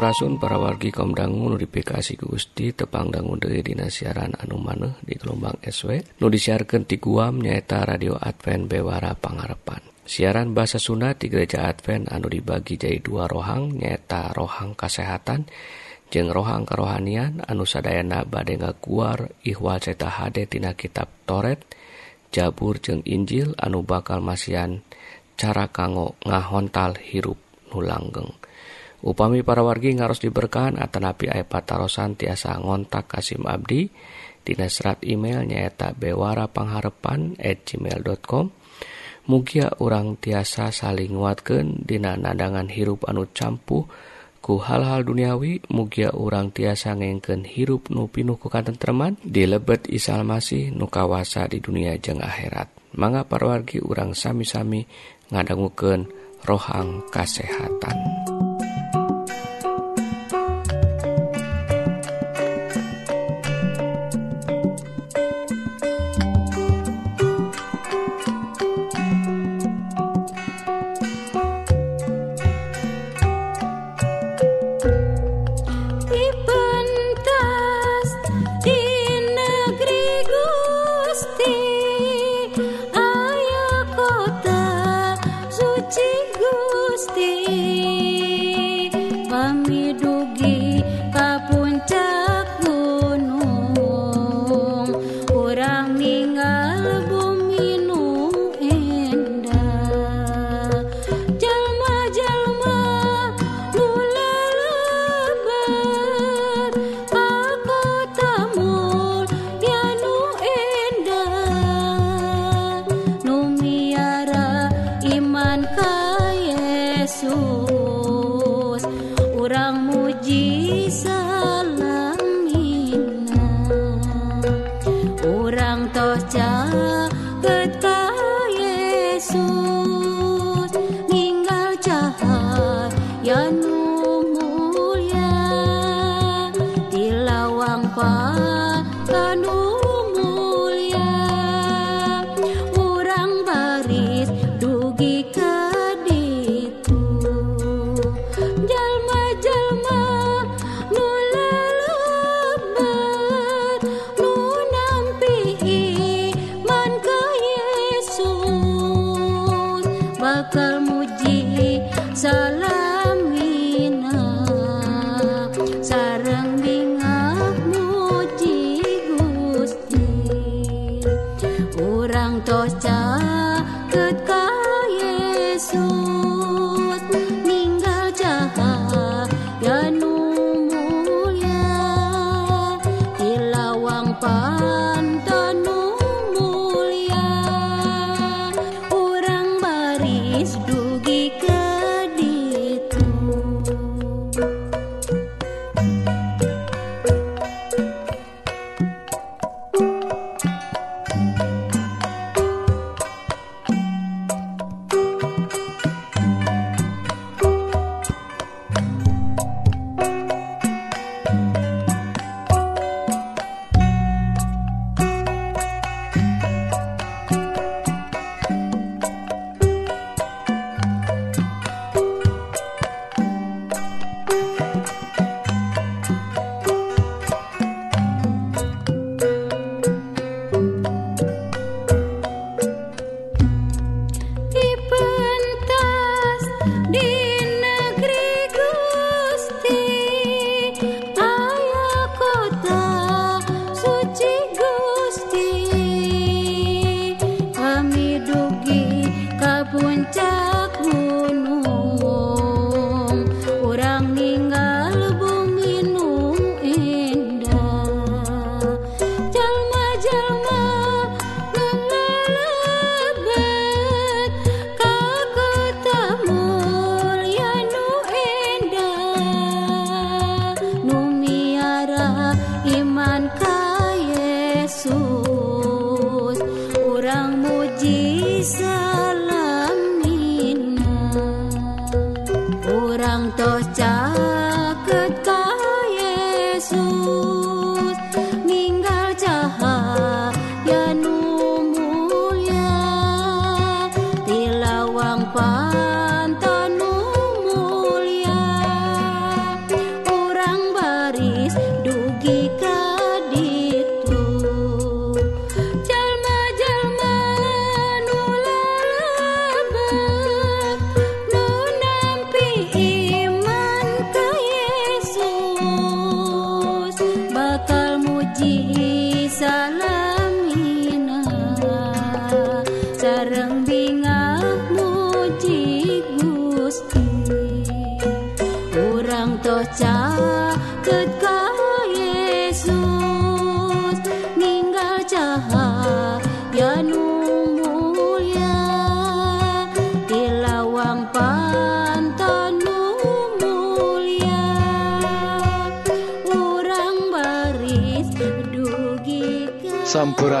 Purasun para wargi kaumdangu notifikasi Gusti tepangdangun dari Dina siaran anu maneh di gelombang SW nu disiarkan di Guam nyaeta radio Advent Bewara Pangarepan. Siaran bahasa Sunda di gereja Advent anu dibagi jadi dua rohang nyaeta rohang kesehatan jeng rohang kerohanian anu sadayana bade ngaguar ihwal ceta hade tina kitab Toret Jabur jeng Injil anu bakal masian cara kanggo ngahontal hirup nulanggeng upami para wargi ngaros diberkahan atanapi ay patarosan tiasa ngontak Kasim Abdi. Dina serat email nyaeta bewara pangharepan at gmail.com mugia urang tiasa saling nguatkeun dina nadangan hirup anu campuh ku hal-hal duniawi. Mugia urang tiasa ngengken hirup nu pinuh ku katentreman dilebet isal masih nu kawasa di dunia jeung akhirat. Mangga parwargi urang sami-sami ngadangukeun rohang kasehatan.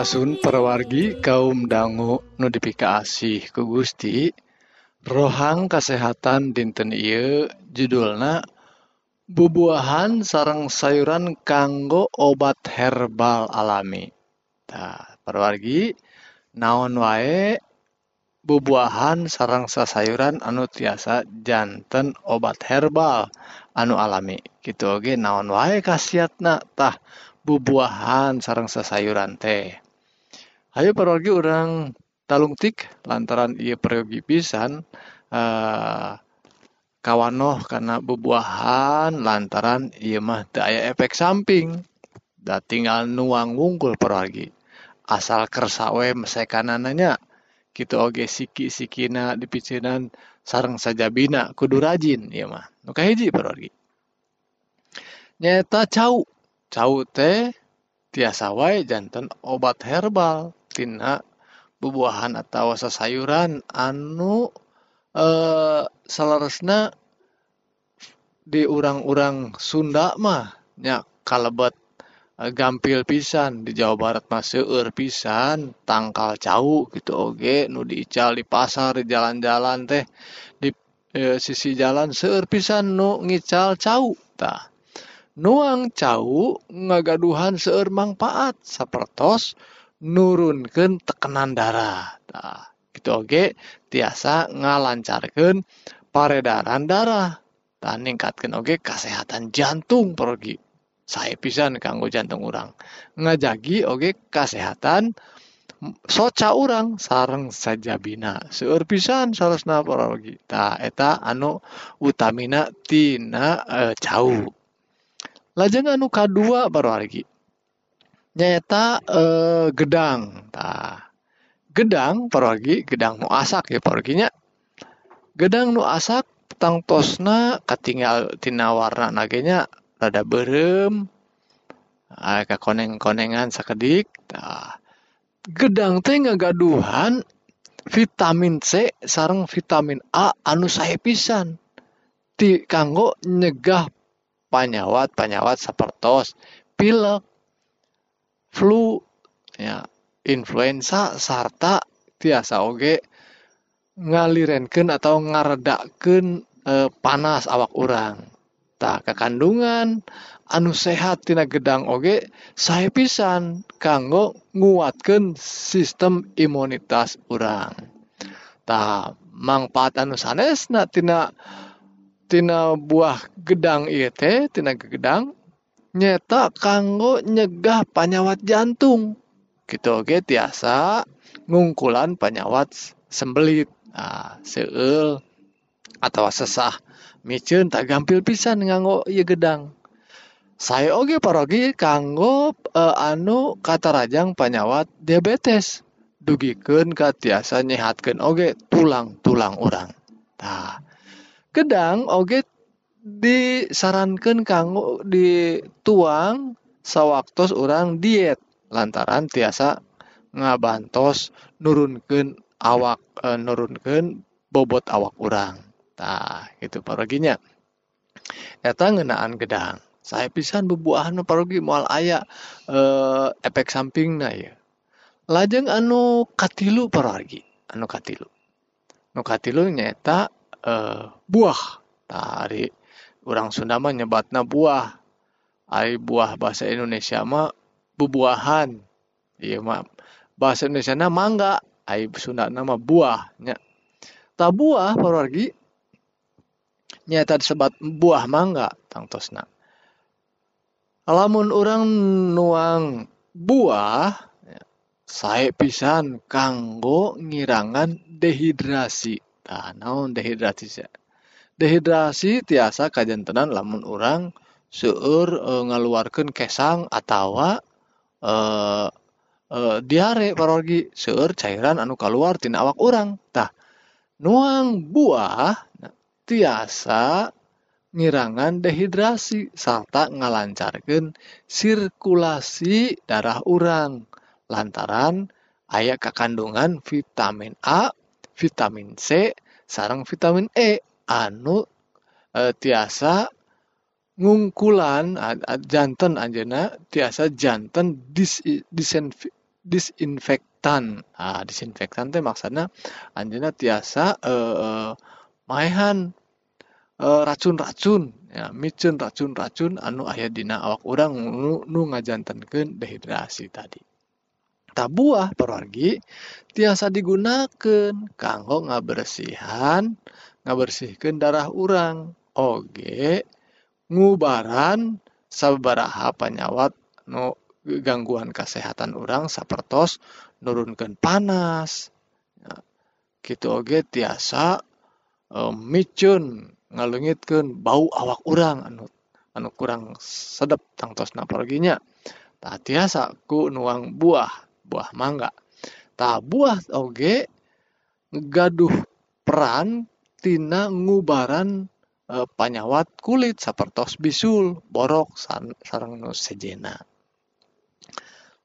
Sasun perwargi kaum dangu notifikasi ku Gusti rohang kesehatan dinten Ieu judulna bubuahan sarang sayuran kanggo obat herbal alami. Nah, perwargi naon wae bubuahan sarang sasayuran anu tiasa jantan obat herbal anu alami. Gitu oge naon wae khasiatna tah bubuahan sarang sasayuran teh. Ayo pergi orang talung tik lantaran ia pergi pisan uh, kawanoh karena bebuahan lantaran ia mah daya efek samping. Dah tinggal nuang wungkul pergi asal kersawe mesekanannya gitu oge siki sikina di dipicinan sarang saja bina kudu rajin ya mah. Nuka hiji pergi nyata cau. Cau teh tiasa wae jantan obat herbal. tina bubuahan atau sayuran anu eh salaresna di urang-urang Sunda mahnya kalebet eh, gampil pisan. Di Jawa Barat mah seueur pisan tangkal cau gitu Oge. Nu diical di pasar di jalan-jalan teh di e, sisi jalan seueur pisan nu ngical cautah nuang cau ngagaduhan seueur manfaat sapertos nurunkan tekanan darah. Nah, gitu oke? Tiasa ngalancarkan peredaran darah. Dan ningkatkan oke kesehatan jantung pergi. Saya pisan kanggo jantung orang ngajagi oke kesehatan soca orang sarang saja bina. Seur pisan saresna lagi ta eta anu utamina tina eh, e, jauh lajeng anu kadua baru lagi nyaeta eh, gedang. Tah. Gedang pergi gedang nu asak ya perginya gedang nu asak tangtosna katinggal tina warna nagenya rada berem. Aya kakoneng-konengan sakedik tah. Gedang teh ngagaduhan vitamin C sareng vitamin A anu sae pisan. Ti kanggo nyegah panyawat-panyawat sapertos pilek flu ya influenza sarta tiasa oge ngalirenkeun atau ngaredakeun eh, panas awak urang. Tah kekandungan anu sehat tina gedang oge sae pisan kanggo nguatkeun sistem imunitas urang. Tah manfaat anu sanesna tina tina buah gedang ieu teh tina gedang nyata kanggo nyegah panyawat jantung. Gitu oge tiasa ngungkulan panyawat sembelit. Nah, seueur atau sesah micin tak gampil pisan nganggo ieu gedang. Saya oge parogi kanggo eh, anu katarajang panyawat diabetes. Dugikeun ka tiasa nyehatkeun oge tulang-tulang urang. Tah, gedang oge disarankeun kanggo dituang sawaktos urang diet lantaran tiasa ngabantos nurunkeun awak eh, nurunkeun bobot awak urang. Tah, itu paroginya. Eta ngeunaan gedang. Saya pisan bebuahan parogi moal aya eh, efek sampingna ya. Lajeng anu katilu parogi, anu katilu. Nu katilu nyaeta eh, buah. Tah, ari urang Sunda mah nyebatna buah. Ari buah bahasa Indonesia mah bubuahan. Ieu mah bahasa Indonesia na mangga, ai Sunda nama buah nya. Tah buah parogi nyata disebat buah mangga tangtosna. Lamun orang nuang buah ya, sae pisan kanggo ngirangan dehidrasi. Tah naon dehidrasi? sia? dehidrasi tiasa kajjantenan lamun orang seueur e, ngaluarkan kesang atau e, e, diare parorgi seueur cairan anu keluar tina awak orang tah nuang buah tiasa ngirangan dehidrasi serta ngalancarkan sirkulasi darah orang lantaran ayat kekandungan vitamin A, vitamin C, sarang vitamin E. anu e, tiasa ngungkulan jantan Anjena tiasa jantan dis, disinf, disinfektan. Nah, disinfektan teh maksana Anjena tiasa e, e, maehan e, racun-racun ya micun racun-racun anu aya dina awak orang nu, nu ngajantankeun dehidrasi tadi. Tabuah perorgi tiasa digunakan kanggo ngabersihan ngabersihkan darah urang. Oge ngubaran sabaraha panyawat nu gangguan kesehatan orang sapertos nurunkan panas. Ya, gitu oge tiasa e, micun ngaleungitkeun bau awak urang anu anu kurang sedep tangtos naporginya. Tak tiasa ku nuang buah buah mangga. Tak buah oge gaduh peran tina ngubaran e, panyawat kulit sapertos bisul borok san, sarang nu sejena.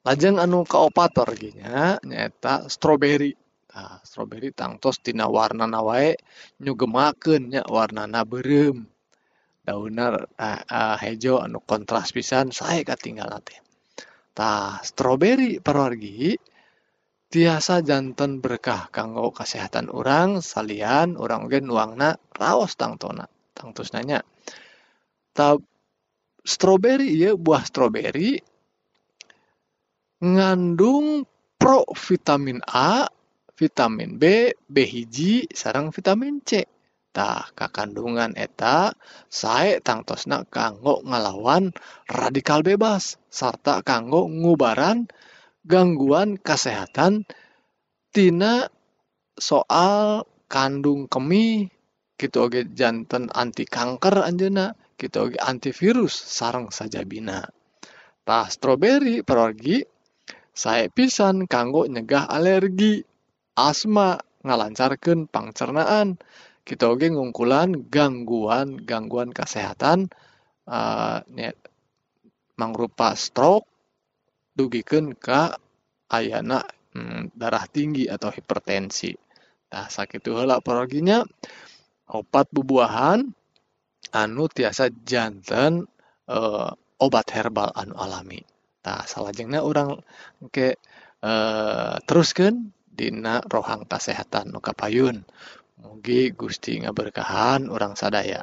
Lajeng anu kaopat orginya nyata stroberi. Nah, stroberi tangtos tina warna nawae nyugemakennya warna na berem. Daunar uh, eh, uh, eh, hejo anu kontras pisan saya ketinggal teh. Tah stroberi perwargi tiasa janten berkah kanggo kesehatan orang salian orang oge nuangna raos tangtona tangtus nanya tah stroberi ieu buah stroberi ngandung provitamin A vitamin B, B hiji sareng vitamin C. Tah kakandungan eta sae tangtosna kanggo ngalawan radikal bebas sarta kanggo ngubaran gangguan kesehatan tina soal kandung kemih kitu oge janten anti kanker anjeuna kitu oge antivirus sareng sajabina. Tah stroberi perwargi sae pisan kanggo nyegah alergi asma ngalancarkeun pangcernaan kita oge ngungkulan gangguan-gangguan kesehatan uh, mangrupa stroke dugikeun ka ayana hmm, darah tinggi atau hipertensi nah sakit helak paraginya. obat bubuahan anu tiasa jantan e, obat herbal anu alami nah salajengna orang ke eh, e, teruskan Dina rohang kesehatan nuka payun Mugi Gusti ngaberkahan orang sadaya.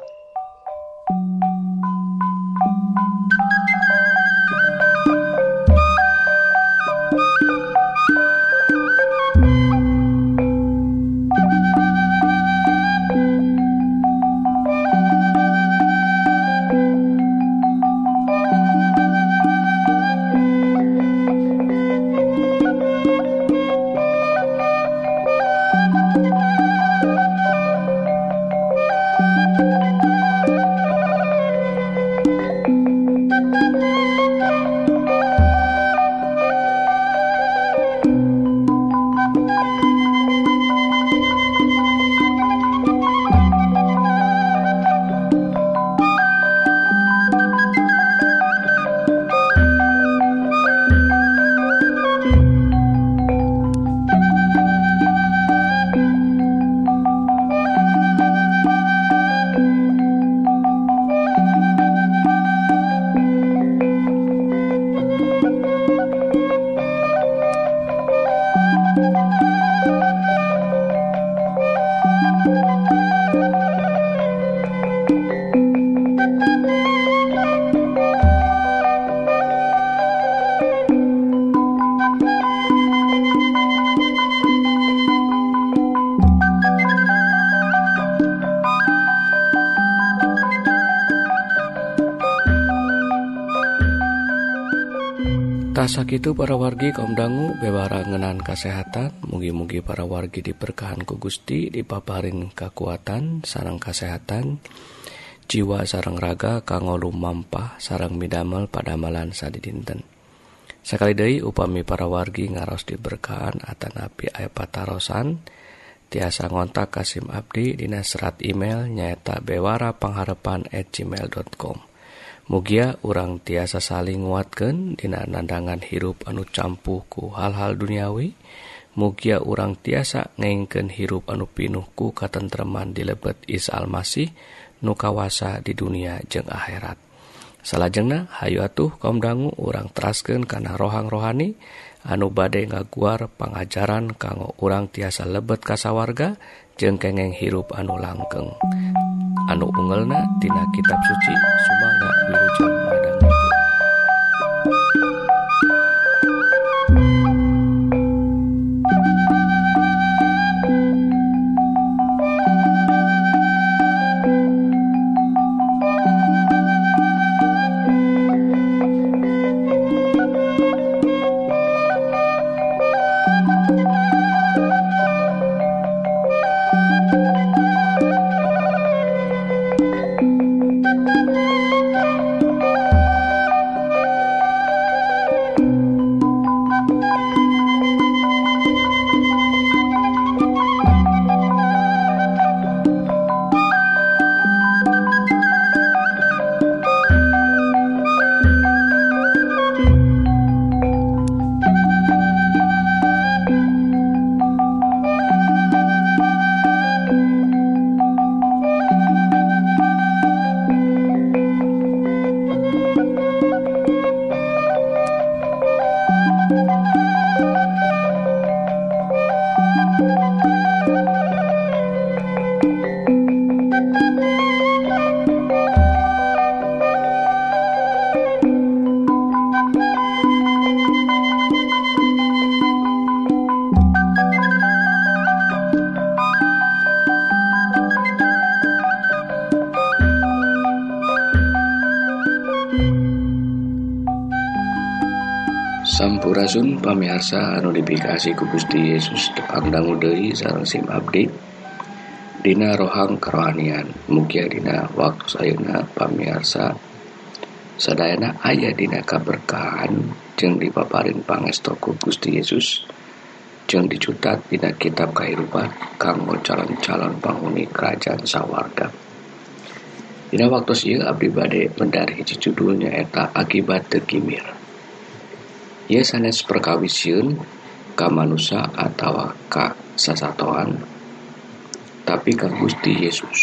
Tasa kitu para wargi kaum dangu bewara ngenan kesehatan mugi-mugi para wargi diberkahan ku Gusti dipaparin kekuatan sarang kesehatan jiwa sarang raga kanggo lumampah sarang midamel pada malan sadidinten. Sekali deui upami para wargi ngaros diberkahan atanapi aya patarosan. Tiasa ngontak Kasim Abdi Dina serat email nyaeta bewara pengharepan at gmail.com Mugia urang tiasa saling nguatkan dina nandangan hirup anu campuhku hal-hal duniawi Mugia urang tiasa ngengken hirup anu pinuhku katentreman di lebet is Almasih nu kawasa di dunia jeung akhirat. Salahjengna Hayu atuh kaum dangu urang terasken kana rohang rohani anu badai ngaguar pengajaran kanggo urang tiasa lebet kasawarga jeung kengeng hirup anu langkeng. Anu ungelna tina kitab suci sumangga Sampurasun pamiarsa anu dipikasi ku Gusti Yesus tepang dangu deui sim abdi dina rohang kerohanian mugia dina waktu sayuna pamiarsa sadayana aya dina kaberkahan jeung dipaparin pangestu ku Gusti Yesus jeung dicutat dina kitab kahirupan kanggo calon-calon penghuni kerajaan sawarga. Dina waktu ieu abdi bade mendari hiji judulnya eta akibat tegimir Ia sanes perkawision ka manusia atau ka sasatoan tapi ka Gusti Yesus.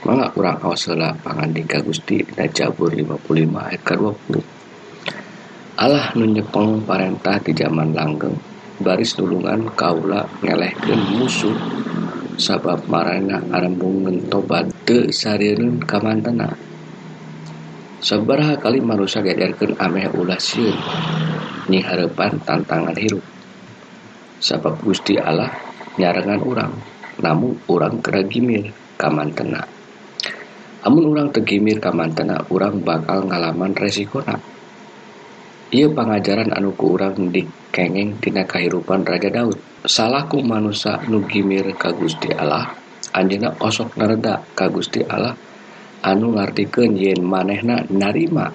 Mangga urang awasela pangandi ka Gusti dina Jabur 55 ayat ka 20 Allah nu parentah di zaman langgeng baris nulungan kaula ngelehkeun musuh sabab marana arembung tobat teu sarieun ka mantena sabaraha kali manusia gegerkeun ameh ulah ning harapan tantangan hirup. Sabab Gusti Allah nyarengan orang namun orang keragimir kamantena. Amun orang tegimir kamantena orang bakal ngalaman resikonak ia pengajaran anu ku urang dikengeng tina kehidupan Raja Daud. Salahku manusia nugimir ka Gusti Allah anjena osok nareda ka Gusti Allah anu ngartikeun yen manehna narima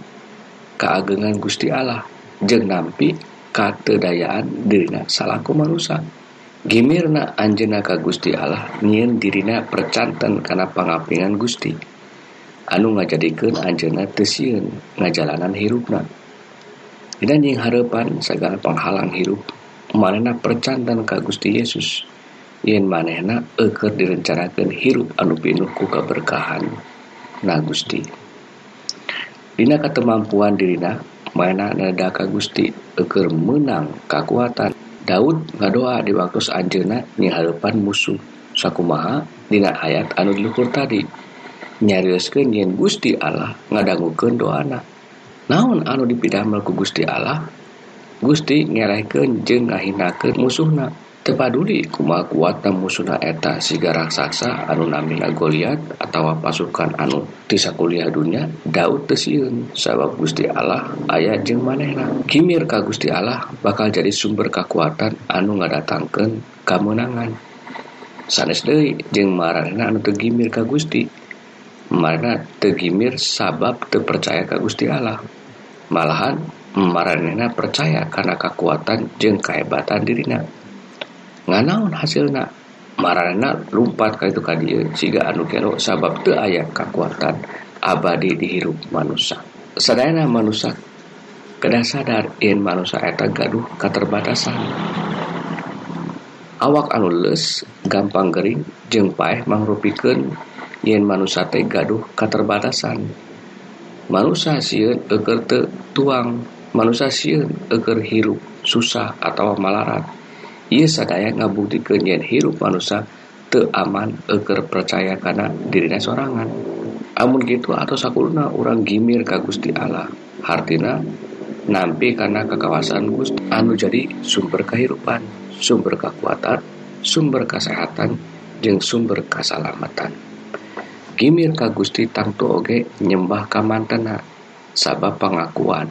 keagengan Gusti Allah. jeng nampi katedayaan dirina salahku manusia Gimirna Anjena ka Gusti Allah nyiin dirina percanten karena pengapingan Gusti. Anu ngajadikeun Anjena tesien ngajalanan hirupna. Dan yang harapan segala penghalang hirup manehna percanten ka Gusti Yesus. Yen manehna eker direncanakan hirup anu pinuh ku keberkahan na Gusti. Dina ketemampuan dirina manakdaka Gusti Eker menang kekuatan Daud ngadoa di waktu Anjena nyihaupan musuh sakumaha Dina ayat anu diluhur tadi. Nyariuskan yen Gusti Allah ngadangguken doana. Naon anu dipidah melku Gusti Allah? Gusti ngereken jeng ngahinaken musuhna. tepaduli kuma kuatna musuhna eta siga raksasa anu namina Goliat atau pasukan anu tisakuliah dunia Daud tesiun sabab Gusti Allah aya jeng manehna. Kimir ka Gusti Allah bakal jadi sumber kekuatan anu ngadatangkan kemenangan sanes deui jeung maranehna anu teu gimir ka Gusti. Marana teu gimir sabab teu percaya ka Gusti Allah. Malahan maranehna percaya karena kekuatan jeung kehebatan dirina. nganaun hasilna? Marana lumpat ka itu ka dieu siga anu kero sabab teu aya kakuatan abadi dihirup manusia sadayana manusia kedah sadar yen manusia eta gaduh keterbatasan awak anu les gampang gering jeung paeh mangrupikeun yen manusia teh gaduh keterbatasan manusia sieun eger teu tuang manusia sieun eger hirup susah atau malarat. ia sadaya ngabuktikeun hirup manusia teu aman eker percaya karena dirinya sorangan. Amun gitu atau sakulna orang gimir ka Gusti Allah. Hartina nampi karena kekawasan Gusti anu jadi sumber kehidupan sumber kekuatan sumber kesehatan jeng sumber keselamatan. Gimir ka Gusti tangtu oge nyembah ka mantena sabab pengakuan.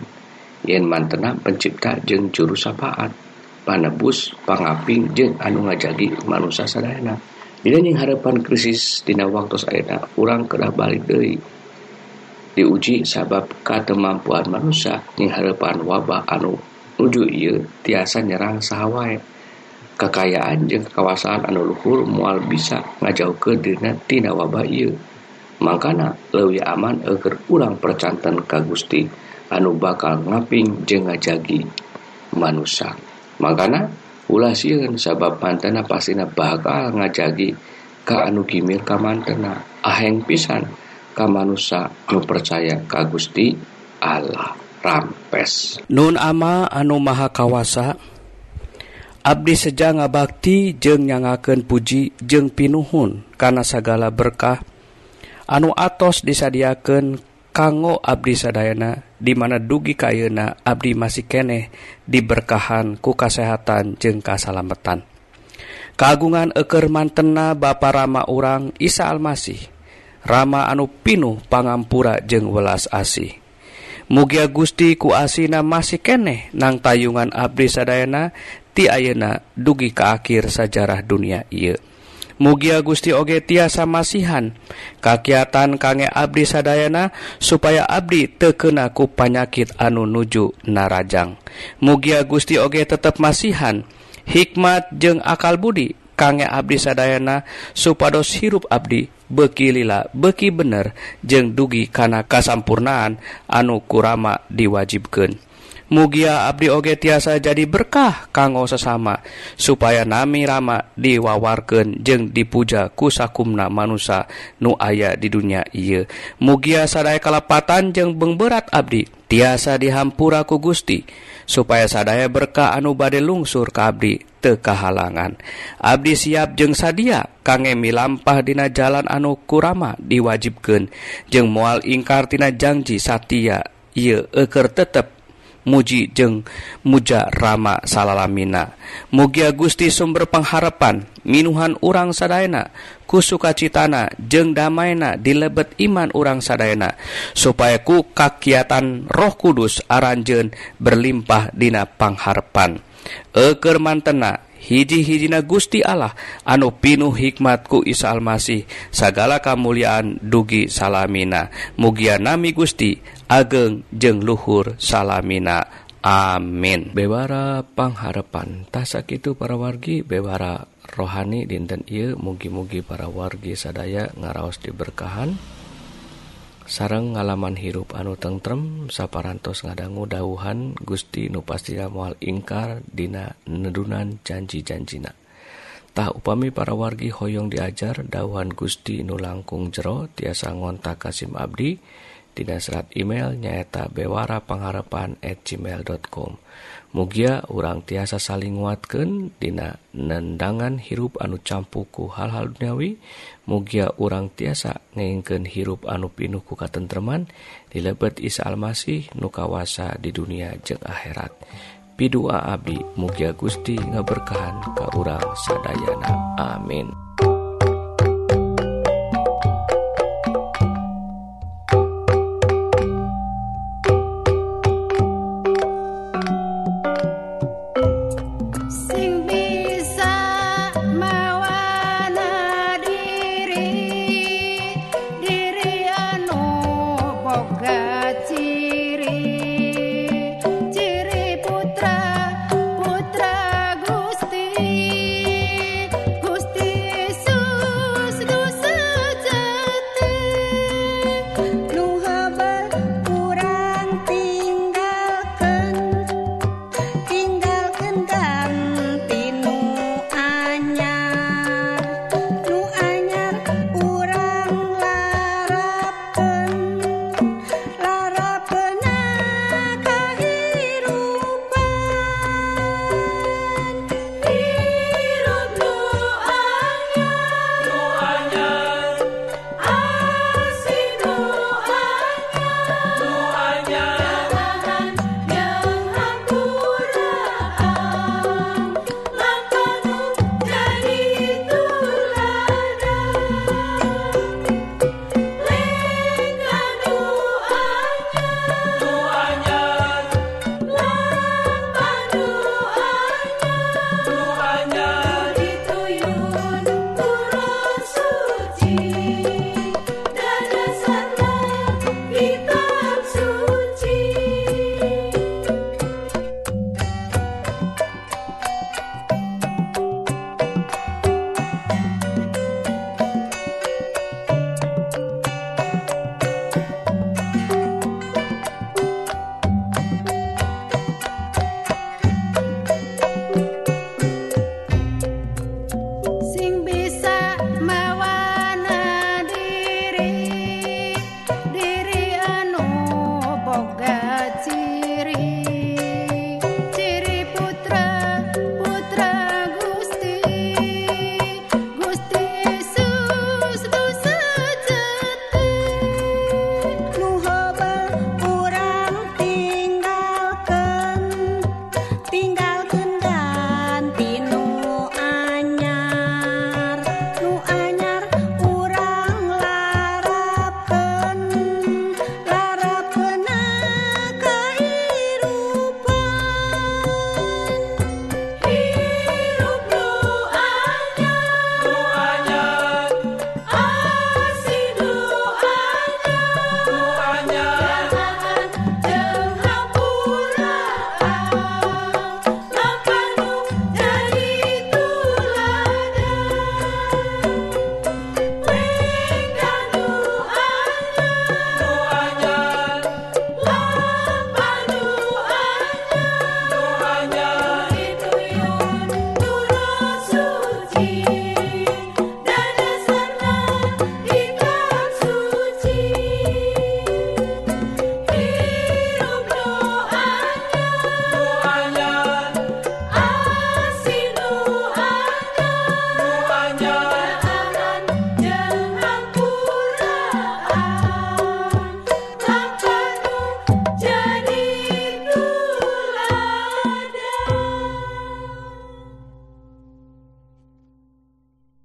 Yen mantena pencipta jeng juru sapaat panebus pangaping jeung anu ngajagi manusia sadayana Dining harapan krisis dina waktu ayeuna urang kedah balik deui. Diuji sabab katemampuan manusia ning harapan wabah anu nuju ieu tiasa nyerang sawwai kekayaan jeung kawasan anu Luhur mual bisa ngajauhkeun dina tina wabah ieu. Makana leuwih aman eger urang percanten ka Gusti anu bakal ngaping jeung ngajagi manusia. mangkana ulah sieun sabab mantena pastina bakal ngajagi ka anu gimil ka mantena. Aheng pisan ka manusia nu percaya ka Gusti Allah. Rampes. Nun ama anu maha kawasa Abdi seja ngabakti jeng nyangaken puji jeng pinuhun karena segala berkah. Anu atos disadiakeun kanggo Abdi Sadayana dimana dugi kayuna Abdi masih keneh diberkahan ku kasehatan jeung kasalametan kagungan eker mantena Bapa Rama urang Isa Almasih Rama anu Pinuh pangampura jeung welas asih. Mugia Gusti ku asina masih keneh nang tayungan Abdi Sadayana ti ayeuna dugi ke akhir sajarah dunia Ieu. Mugia Gusti Oge tiasa masihan. Kakiatan kangge Abdi Sadayana supaya Abdi tekenaku panyakit anu nuju narajang. Mugia Gusti Oge tetap masihan. Hikmat jeung akal Budi kangge Abdi Sadayana supados hirup Abdi beki lila beki bener jeung dugi kana kasampurnaan anu kurama diwajibkan. mugia Abdi oge tiasa jadi berkah kanggo sesama supaya nami rama diwawarken jeung dipuja kusakumna manusia nu aya di dunia ieu. mugia sadaya kalepatan jeung beungberat Abdi tiasa dihampuraku Gusti supaya sadaya berkah anu bade lungsur ka Abdi tekahalangan Abdi siap jeung sadia kangemi lampah dina jalan anu kurama diwajibkeun jeung mual ingkartina janji satia ieu eker tetep muji jeung muja Rama salalamina. Mugia Gusti sumber pengharapan minuhan urang sadayana ku sukacitana jeung damaina di lebet iman urang sadayana supaya ku kakiatan Roh Kudus aranjeun berlimpah dina pangharapan. Eker mantena hiji-hijina Gusti Allah anu pinuh hikmatku Isa Almasih segala kemuliaan dugi salamina. Mugia nami Gusti ageng jeung luhur salamina. Amin. Bewara pangharapan. Tasak itu para wargi bewara rohani dinten Ieu mugi-mugi para wargi sadaya ngaraos diberkahan. Sarang ngalaman hirup anu tentrem saparantos ngadanggu dauhan Gusti nupastina mual ingkar dina nedunan janji-janjina. Tah upami para wargi hoyong diajar dauhan Gusti nu langkung jero tiasa ngontak Kasim Abdi dan Dina serat email nyaeta bewara pengharapan at gmail.com Mugia urang tiasa saling nguatkan Dina nendangan hirup anu campuku hal-hal duniawi. Mugia urang tiasa ngengken hirup anu pinuh ku katentreman. Dilebet Isa Almasih nukawasa di dunia jeng akhirat. Pidua Abdi Mugia Gusti ngeberkahan ka urang sadayana. Amin.